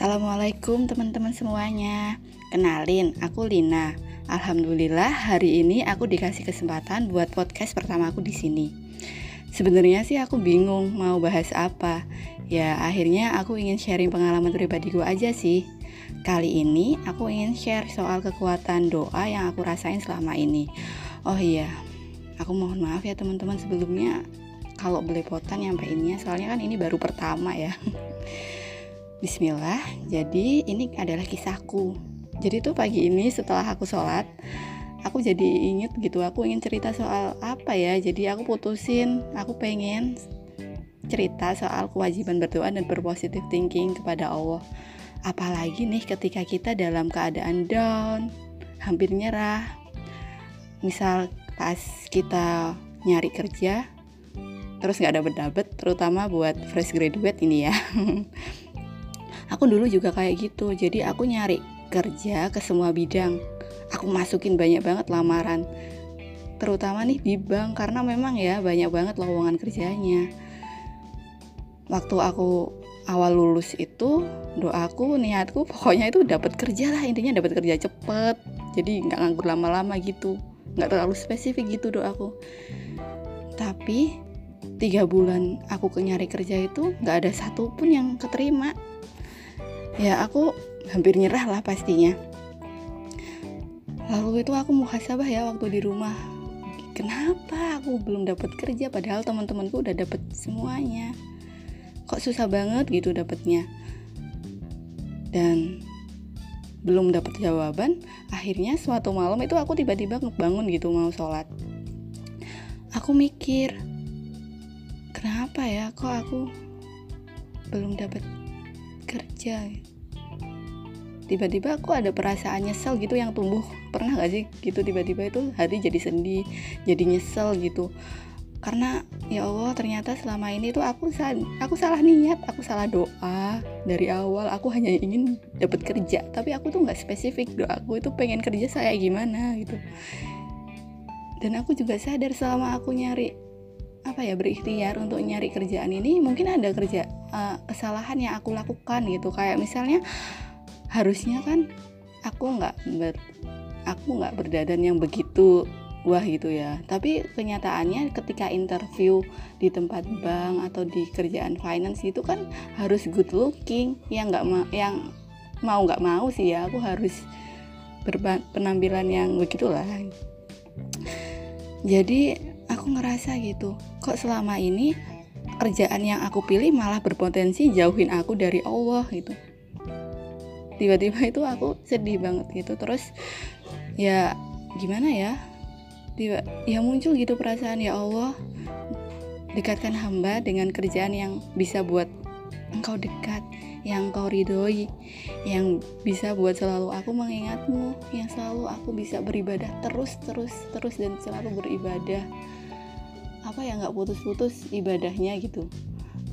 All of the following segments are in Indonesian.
Assalamualaikum teman-teman semuanya Kenalin, aku Lina Alhamdulillah hari ini aku dikasih kesempatan buat podcast pertama aku di sini. Sebenarnya sih aku bingung mau bahas apa. Ya akhirnya aku ingin sharing pengalaman pribadiku aja sih. Kali ini aku ingin share soal kekuatan doa yang aku rasain selama ini. Oh iya, aku mohon maaf ya teman-teman sebelumnya kalau belepotan nyampeinnya soalnya kan ini baru pertama ya. Bismillah, jadi ini adalah kisahku. Jadi tuh pagi ini setelah aku sholat, aku jadi inget gitu, aku ingin cerita soal apa ya. Jadi aku putusin, aku pengen cerita soal kewajiban berdoa dan berpositif thinking kepada Allah. Apalagi nih ketika kita dalam keadaan down, hampir nyerah. Misal pas kita nyari kerja, terus nggak dapet dapet, terutama buat fresh graduate ini ya. aku dulu juga kayak gitu jadi aku nyari kerja ke semua bidang. Aku masukin banyak banget lamaran terutama nih di bank karena memang ya banyak banget lowongan kerjanya. Waktu aku awal lulus itu doaku niatku pokoknya itu dapat kerja lah intinya dapat kerja cepet. Jadi nggak nganggur lama-lama gitu nggak terlalu spesifik gitu doaku. Tapi tiga bulan aku nyari kerja itu nggak ada satupun yang keterima ya aku hampir nyerah lah pastinya. Lalu itu aku muhasabah ya waktu di rumah. Kenapa aku belum dapat kerja padahal teman-temanku udah dapat semuanya? Kok susah banget gitu dapetnya dan belum dapat jawaban akhirnya suatu malam itu aku tiba-tiba bangun gitu mau sholat. Aku mikir kenapa ya? Kok aku belum dapat kerja. Tiba-tiba aku ada perasaan nyesel gitu yang tumbuh. Pernah gak sih gitu tiba-tiba itu hati jadi sedih jadi nyesel gitu. Karena ya Allah ternyata selama ini tuh aku aku salah niat aku salah doa dari awal. Aku hanya ingin dapat kerja tapi aku tuh nggak spesifik doa aku itu pengen kerja saya gimana gitu. Dan aku juga sadar selama aku nyari apa ya berikhtiar untuk nyari kerjaan ini mungkin ada kerja uh, kesalahan yang aku lakukan gitu. Kayak misalnya harusnya kan aku nggak ber aku nggak berdadan yang begitu wah gitu ya. Tapi kenyataannya ketika interview di tempat bank atau di kerjaan finance itu kan harus good looking yang nggak ma yang mau nggak mau sih ya aku harus penampilan yang begitulah. Jadi aku ngerasa gitu kok selama ini kerjaan yang aku pilih malah berpotensi jauhin aku dari Allah gitu. Tiba-tiba itu aku sedih banget gitu terus ya gimana ya tiba ya muncul gitu perasaan ya Allah dekatkan hamba dengan kerjaan yang bisa buat engkau dekat yang kau ridhoi yang bisa buat selalu aku mengingatmu yang selalu aku bisa beribadah terus terus terus dan selalu beribadah apa ya nggak putus-putus ibadahnya gitu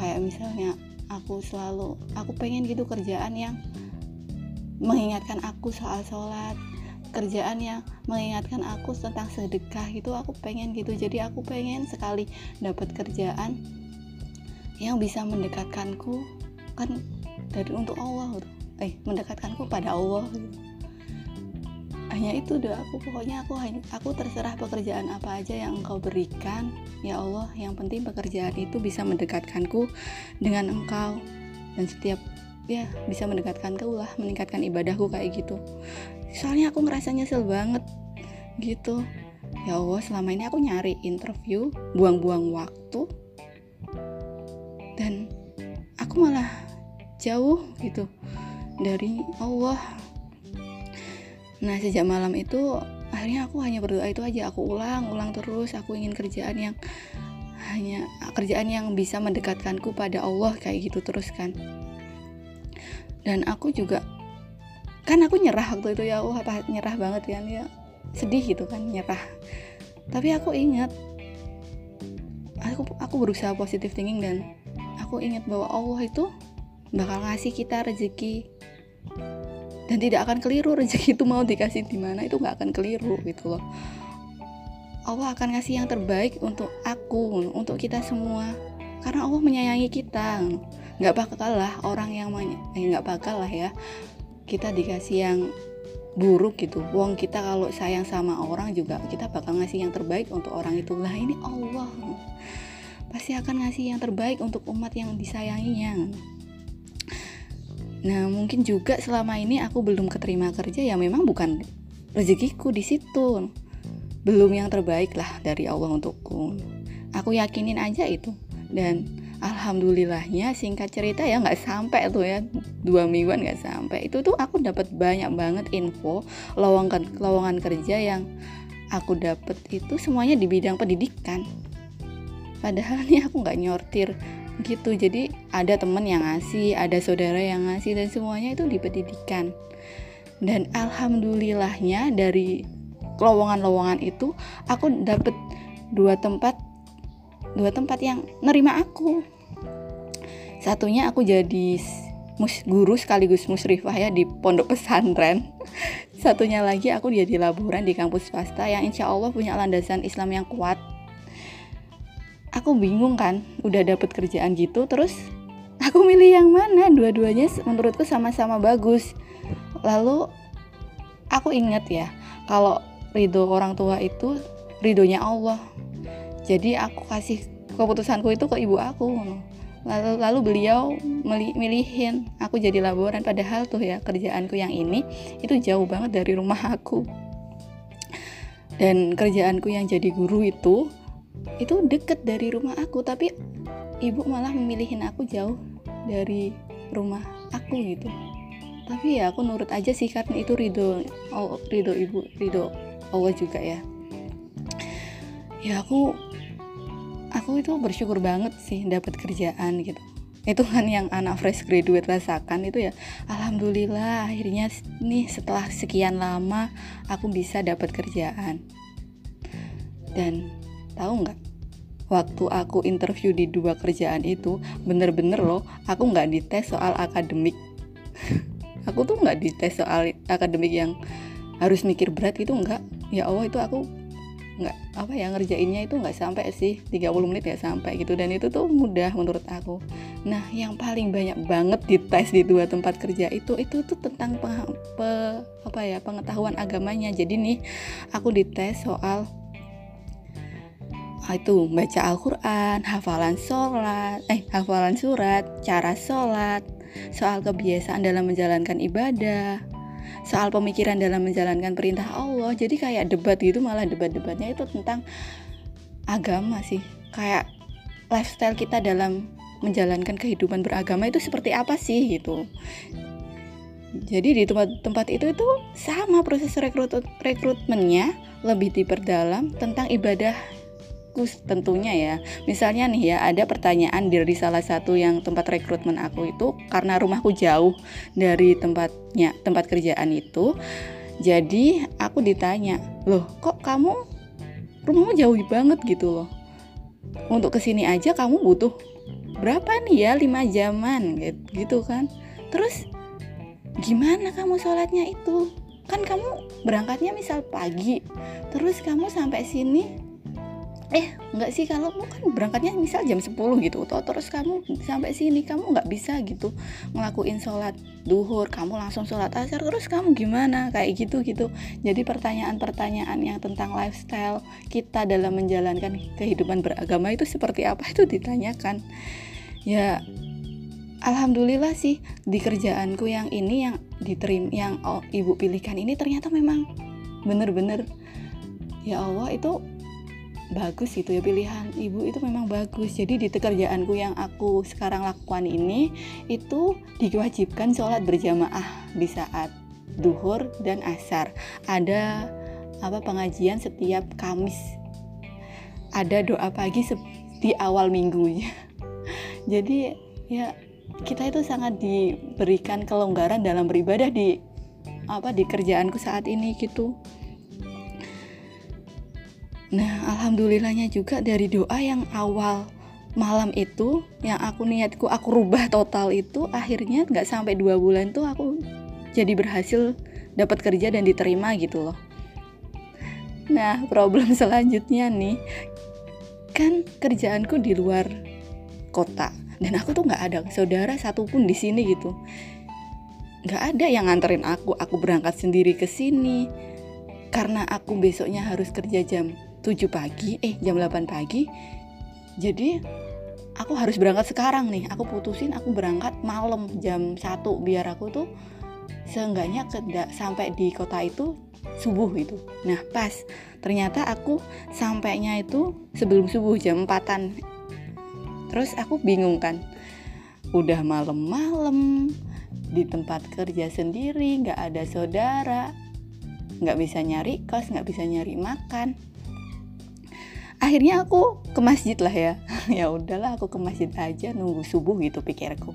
kayak misalnya aku selalu aku pengen gitu kerjaan yang mengingatkan aku soal sholat kerjaan yang mengingatkan aku tentang sedekah itu aku pengen gitu jadi aku pengen sekali dapat kerjaan yang bisa mendekatkanku kan dari untuk Allah eh mendekatkanku pada Allah gitu. Hanya itu doa aku pokoknya aku aku terserah pekerjaan apa aja yang engkau berikan. Ya Allah yang penting pekerjaan itu bisa mendekatkanku dengan engkau. Dan setiap ya bisa mendekatkan ke lah meningkatkan ibadahku kayak gitu. Soalnya aku ngerasa nyesel banget gitu. Ya Allah selama ini aku nyari interview buang-buang waktu dan aku malah jauh gitu dari Allah nah sejak malam itu akhirnya aku hanya berdoa itu aja. Aku ulang ulang terus. Aku ingin kerjaan yang hanya kerjaan yang bisa mendekatkanku pada Allah kayak gitu terus kan. Dan aku juga kan aku nyerah waktu itu ya. Wah apa nyerah banget kan ya. Sedih gitu kan nyerah. Tapi aku ingat aku aku berusaha positif thinking dan aku ingat bahwa Allah itu bakal ngasih kita rezeki dan tidak akan keliru rezeki itu mau dikasih di mana itu nggak akan keliru gitu loh. Allah akan ngasih yang terbaik untuk aku untuk kita semua. Karena Allah menyayangi kita. Nggak bakal lah orang yang eh, nggak bakal lah ya kita dikasih yang buruk gitu. Wong kita kalau sayang sama orang juga kita bakal ngasih yang terbaik untuk orang itu. Lah ini Allah. Pasti akan ngasih yang terbaik untuk umat yang disayanginya nah mungkin juga selama ini aku belum keterima kerja ya memang bukan rezekiku di situ. Belum yang terbaik lah dari Allah untukku. Aku yakinin aja itu. Dan alhamdulillahnya singkat cerita ya nggak sampai tuh ya dua mingguan nggak sampai. Itu tuh aku dapat banyak banget info lowongan lowongan kerja yang aku dapat itu semuanya di bidang pendidikan. Padahal nih aku nggak nyortir gitu. Jadi ada temen yang ngasih ada saudara yang ngasih dan semuanya itu di pendidikan. Dan alhamdulillahnya dari lowongan-lowongan itu aku dapat dua tempat dua tempat yang nerima aku. Satunya aku jadi mus guru sekaligus musrifah ya di pondok pesantren. Satunya lagi aku jadi laboran di kampus swasta yang insya Allah punya landasan Islam yang kuat aku bingung kan udah dapet kerjaan gitu terus aku milih yang mana? Dua-duanya menurutku sama-sama bagus. Lalu aku inget ya kalau ridho orang tua itu ridhonya Allah. Jadi aku kasih keputusanku itu ke ibu aku lalu lalu beliau milihin. Aku jadi laboran padahal tuh ya kerjaanku yang ini itu jauh banget dari rumah aku. Dan kerjaanku yang jadi guru itu itu deket dari rumah aku tapi ibu malah memilihin aku jauh dari rumah aku gitu. Tapi ya aku nurut aja sih karena itu ridho oh, ridho ibu ridho Allah juga ya. Ya aku aku itu bersyukur banget sih dapat kerjaan gitu. Itu kan yang anak fresh graduate rasakan itu ya. Alhamdulillah akhirnya nih setelah sekian lama aku bisa dapat kerjaan. Dan tahu nggak? Waktu aku interview di dua kerjaan itu bener-bener loh aku nggak dites soal akademik. Aku tuh nggak dites soal akademik yang harus mikir berat itu nggak. Ya Allah itu aku nggak apa ya ngerjainnya itu nggak sampai sih 30 menit ya sampai gitu. Dan itu tuh mudah menurut aku. Nah yang paling banyak banget dites di dua tempat kerja itu itu tuh tentang pe, pe, apa ya pengetahuan agamanya. Jadi nih aku dites soal itu baca Al-Quran, hafalan sholat, eh hafalan surat, cara sholat, soal kebiasaan dalam menjalankan ibadah, soal pemikiran dalam menjalankan perintah Allah. Jadi kayak debat gitu malah debat-debatnya itu tentang agama sih. Kayak lifestyle kita dalam menjalankan kehidupan beragama itu seperti apa sih gitu. Jadi di tempat-tempat itu itu sama proses rekrut rekrutmennya lebih diperdalam tentang ibadah tentunya ya. Misalnya nih ya, ada pertanyaan dari salah satu yang tempat rekrutmen aku itu karena rumahku jauh dari tempatnya, tempat kerjaan itu. Jadi aku ditanya, "Loh, kok kamu rumahmu jauh banget gitu loh? Untuk ke sini aja kamu butuh berapa nih ya? 5 jaman gitu kan. Terus gimana kamu sholatnya itu? Kan kamu berangkatnya misal pagi, terus kamu sampai sini eh nggak sih kalau kan berangkatnya misal jam 10 gitu toh. Terus kamu sampai sini kamu nggak bisa gitu ngelakuin sholat duhur kamu langsung sholat asar terus kamu gimana? Kayak gitu gitu. Jadi pertanyaan-pertanyaan yang tentang lifestyle kita dalam menjalankan kehidupan beragama itu seperti apa itu ditanyakan. Ya Alhamdulillah sih di kerjaanku yang ini yang diterima yang oh, ibu pilihkan ini ternyata memang bener-bener ya Allah itu bagus gitu ya pilihan ibu itu memang bagus. Jadi di pekerjaanku yang aku sekarang lakukan ini itu diwajibkan sholat berjamaah di saat duhur dan asar. Ada apa pengajian setiap Kamis. Ada doa pagi di awal minggunya. Jadi ya kita itu sangat diberikan kelonggaran dalam beribadah di apa di kerjaanku saat ini gitu Nah, alhamdulillahnya juga dari doa yang awal malam itu yang aku niatku aku rubah total itu akhirnya nggak sampai dua bulan tuh aku jadi berhasil dapat kerja dan diterima gitu loh. Nah, problem selanjutnya nih kan kerjaanku di luar kota dan aku tuh nggak ada saudara satupun di sini gitu nggak ada yang nganterin aku aku berangkat sendiri ke sini karena aku besoknya harus kerja jam 7 pagi eh jam 8 pagi. Jadi aku harus berangkat sekarang nih. Aku putusin aku berangkat malam jam 1 biar aku tuh seenggaknya kedak sampai di kota itu subuh itu nah pas ternyata aku sampainya itu sebelum subuh jam 4an terus aku bingung kan udah malam-malam di tempat kerja sendiri nggak ada saudara nggak bisa nyari kos nggak bisa nyari makan akhirnya aku ke masjid lah ya. Ya udahlah aku ke masjid aja nunggu subuh gitu pikirku.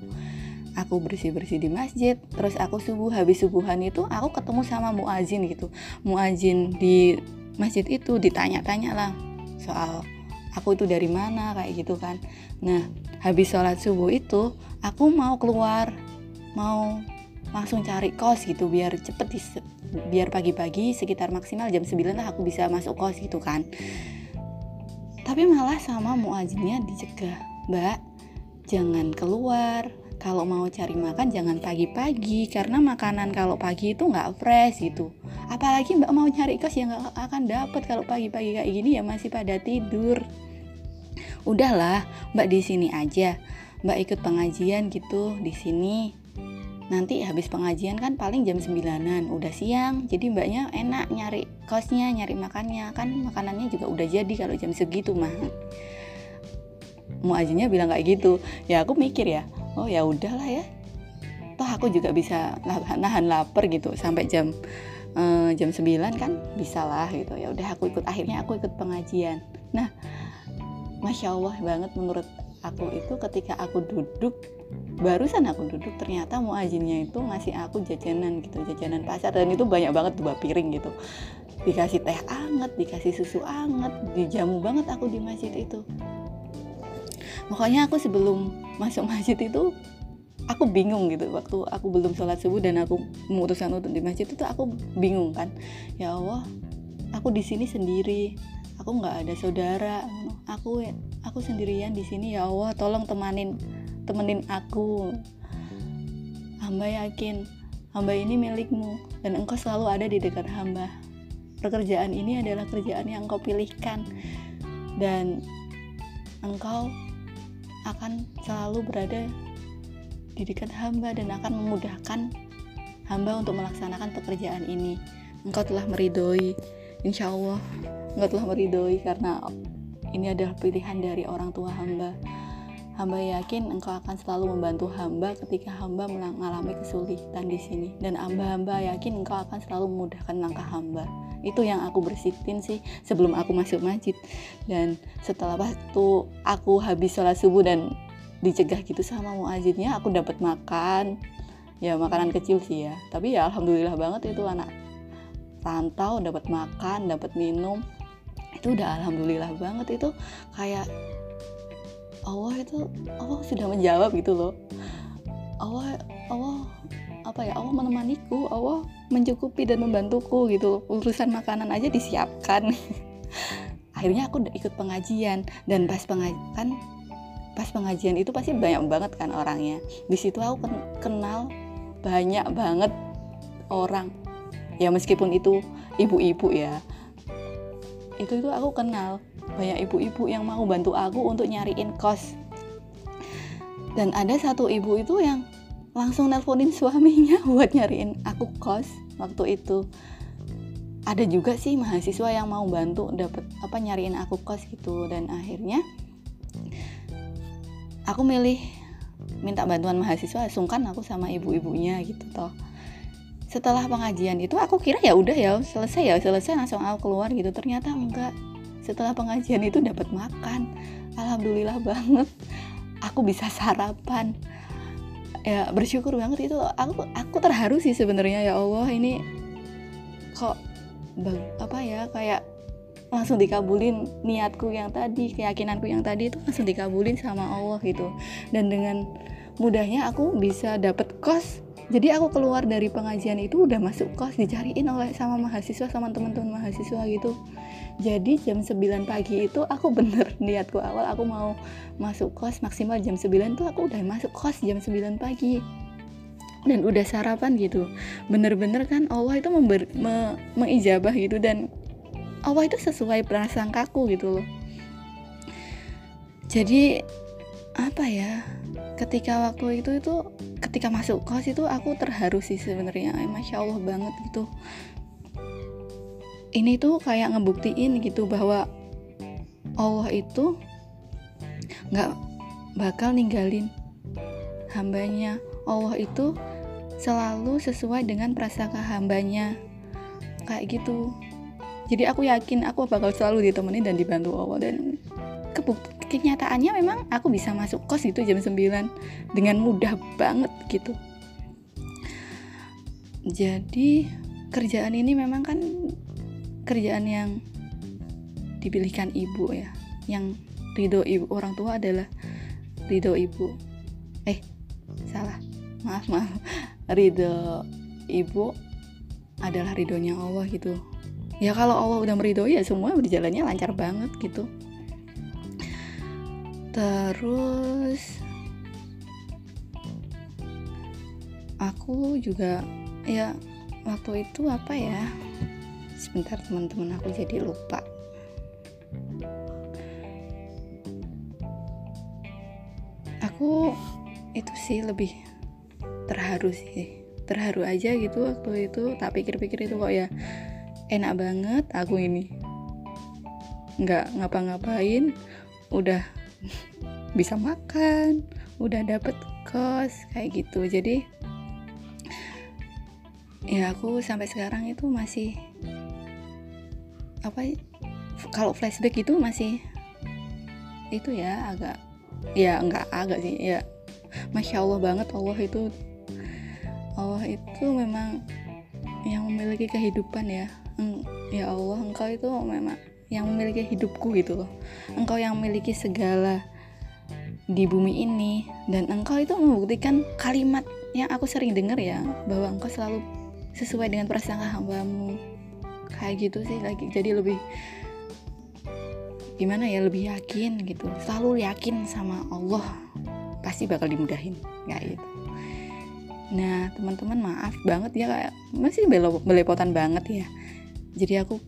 Aku bersih bersih di masjid terus aku subuh habis subuhan itu aku ketemu sama muazin gitu. Muazin di masjid itu ditanya-tanya lah soal aku itu dari mana kayak gitu kan. Nah habis sholat subuh itu aku mau keluar mau langsung cari kos gitu biar cepet di, biar pagi-pagi sekitar maksimal jam 9 lah aku bisa masuk kos gitu kan tapi malah sama muazinnya dicegah mbak jangan keluar. Kalau mau cari makan jangan pagi-pagi karena makanan kalau pagi itu nggak fresh gitu. Apalagi mbak mau cari kos yang nggak akan dapet kalau pagi-pagi kayak gini ya masih pada tidur. Udahlah mbak di sini aja. Mbak ikut pengajian gitu di sini nanti habis pengajian kan paling jam 9an udah siang. Jadi mbaknya enak nyari kosnya nyari makannya. Kan makanannya juga udah jadi kalau jam segitu mah. Muajinya bilang kayak gitu. Ya aku mikir ya oh ya udahlah ya. Toh aku juga bisa nahan lapar gitu. Sampai jam uh, jam 9 kan bisa lah gitu. Ya udah aku ikut akhirnya aku ikut pengajian. Nah masya allah banget menurut aku itu ketika aku duduk barusan aku duduk ternyata muazinnya itu ngasih aku jajanan gitu jajanan pasar. Dan itu banyak banget dua piring gitu. Dikasih teh anget dikasih susu anget dijamu banget aku di masjid itu. Pokoknya aku sebelum masuk masjid itu aku bingung gitu. Waktu aku belum sholat subuh dan aku memutuskan untuk di masjid itu aku bingung kan. Ya Allah aku di sini sendiri aku nggak ada saudara. Aku aku sendirian di sini ya Allah tolong temanin temenin aku. Hamba yakin hamba ini milikmu dan engkau selalu ada di dekat hamba. Pekerjaan ini adalah kerjaan yang engkau pilihkan dan engkau akan selalu berada di dekat hamba dan akan memudahkan hamba untuk melaksanakan pekerjaan ini. Engkau telah meridhoi insya Allah engkau telah meridhoi karena ini adalah pilihan dari orang tua hamba Hamba yakin engkau akan selalu membantu hamba ketika hamba mengalami kesulitan di sini dan hamba-hamba yakin engkau akan selalu memudahkan langkah hamba. Itu yang aku bersitin sih sebelum aku masuk masjid. Dan setelah waktu aku habis sholat subuh dan dicegah gitu sama muazinnya, aku dapat makan. Ya makanan kecil sih ya. Tapi ya alhamdulillah banget itu anak rantau dapat makan, dapat minum. Itu udah alhamdulillah banget itu. Kayak Allah itu Allah sudah menjawab gitu loh. Allah Allah apa ya Allah menemaniku Allah mencukupi dan membantuku gitu urusan makanan aja disiapkan. Akhirnya aku ikut pengajian. Dan pas pengajian pas pengajian itu pasti banyak banget kan orangnya. Di situ aku kenal banyak banget orang. Ya meskipun itu ibu-ibu ya itu itu aku kenal banyak ibu-ibu yang mau bantu aku untuk nyariin kos. Dan ada satu ibu itu yang langsung nelponin suaminya buat nyariin aku kos waktu itu. Ada juga sih mahasiswa yang mau bantu dapat apa nyariin aku kos gitu. Dan akhirnya aku milih minta bantuan mahasiswa sungkan aku sama ibu-ibunya gitu toh setelah pengajian itu aku kira ya udah ya selesai ya selesai langsung aku keluar gitu. Ternyata enggak. Setelah pengajian itu dapat makan. Alhamdulillah banget. Aku bisa sarapan. Ya bersyukur banget itu. Aku aku terharu sih sebenarnya. Ya Allah ini kok bang, apa ya kayak langsung dikabulin niatku yang tadi keyakinanku yang tadi itu langsung dikabulin sama Allah gitu. Dan dengan mudahnya aku bisa dapat kos jadi aku keluar dari pengajian itu udah masuk kos dicariin oleh sama mahasiswa sama teman-teman mahasiswa gitu. Jadi jam 9 pagi itu aku bener niatku awal aku mau masuk kos maksimal jam 9 tuh aku udah masuk kos jam 9 pagi. Dan udah sarapan gitu. Bener-bener kan Allah itu member, me, mengijabah gitu dan Allah itu sesuai prasangkaku gitu loh. Jadi apa ya ketika waktu itu itu ketika masuk kos itu aku terharu sih sebenarnya. Masya Allah banget gitu. Ini tuh kayak ngebuktiin gitu bahwa Allah itu nggak bakal ninggalin hambanya. Allah itu selalu sesuai dengan prasangka hambanya. Kayak gitu. Jadi aku yakin aku bakal selalu ditemani dan dibantu Allah dan kebukti kenyataannya memang aku bisa masuk kos itu jam 9 dengan mudah banget gitu. Jadi kerjaan ini memang kan kerjaan yang dipilihkan ibu ya. Yang ridho ibu orang tua adalah ridho ibu. Eh salah. Maaf maaf. Ridho ibu adalah ridhonya Allah gitu. Ya kalau Allah udah meridhoi ya semua berjalannya lancar banget gitu terus aku juga ya waktu itu apa ya? Sebentar teman-teman aku jadi lupa. Aku itu sih lebih terharu sih. Terharu aja gitu waktu itu tak pikir-pikir itu kok ya enak banget aku ini. Nggak ngapa-ngapain udah bisa makan udah dapet kos kayak gitu. Jadi ya aku sampai sekarang itu masih apa kalau flashback itu masih itu ya agak ya enggak agak sih ya masya allah banget allah itu allah itu memang yang memiliki kehidupan ya. Ya allah engkau itu memang yang memiliki hidupku gitu loh. Engkau yang memiliki segala di bumi ini. Dan engkau itu membuktikan kalimat yang aku sering dengar ya bahwa engkau selalu sesuai dengan prasangka hambamu. Kayak gitu sih lagi jadi lebih gimana ya lebih yakin gitu. Selalu yakin sama Allah pasti bakal dimudahin kayak gitu. Nah teman-teman maaf banget ya kayak masih belepotan banget ya. Jadi aku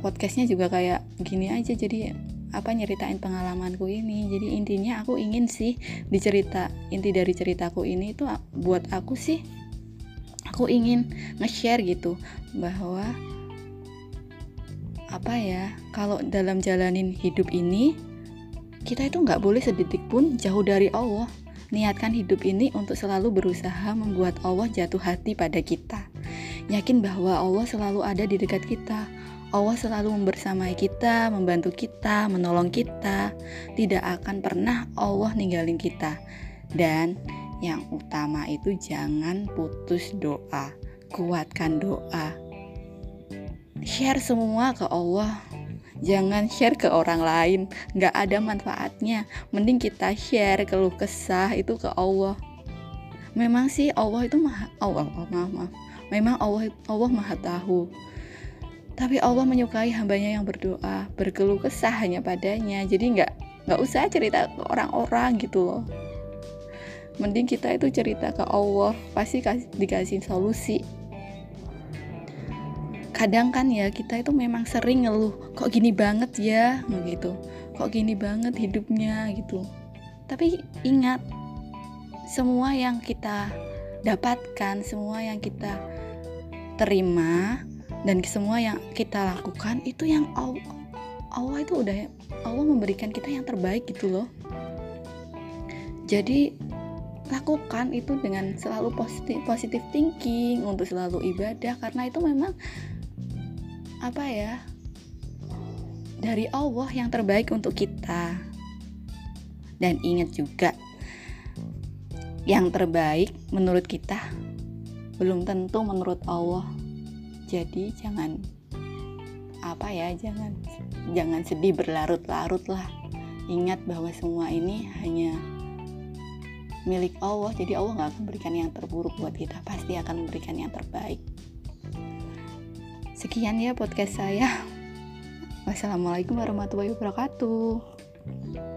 podcastnya juga kayak gini aja jadi apa nyeritain pengalamanku ini. Jadi intinya aku ingin sih dicerita inti dari ceritaku ini itu buat aku sih aku ingin nge-share gitu bahwa apa ya kalau dalam jalanin hidup ini kita itu nggak boleh sedetik pun jauh dari Allah. Niatkan hidup ini untuk selalu berusaha membuat Allah jatuh hati pada kita. Yakin bahwa Allah selalu ada di dekat kita Allah selalu membersamai kita, membantu kita, menolong kita. Tidak akan pernah Allah ninggalin kita. Dan yang utama itu jangan putus doa. Kuatkan doa. Share semua ke Allah. Jangan share ke orang lain, nggak ada manfaatnya. Mending kita share keluh kesah itu ke Allah. Memang sih Allah itu maha Allah, oh, maaf maaf. Memang Allah Allah maha tahu tapi Allah menyukai hambanya yang berdoa, berkeluh kesah hanya padanya. Jadi nggak nggak usah cerita ke orang-orang gitu loh. Mending kita itu cerita ke Allah, pasti kasih, dikasih solusi. Kadang kan ya kita itu memang sering ngeluh, kok gini banget ya, gitu. Kok gini banget hidupnya gitu. Tapi ingat, semua yang kita dapatkan, semua yang kita terima dan semua yang kita lakukan itu yang Allah, Allah itu udah Allah memberikan kita yang terbaik gitu loh. Jadi lakukan itu dengan selalu positif positif thinking untuk selalu ibadah karena itu memang apa ya dari Allah yang terbaik untuk kita. Dan ingat juga yang terbaik menurut kita belum tentu menurut Allah jadi jangan apa ya jangan jangan sedih berlarut-larut lah. Ingat bahwa semua ini hanya milik Allah. Jadi Allah nggak akan memberikan yang terburuk buat kita. Pasti akan memberikan yang terbaik. Sekian ya podcast saya. Wassalamualaikum warahmatullahi wabarakatuh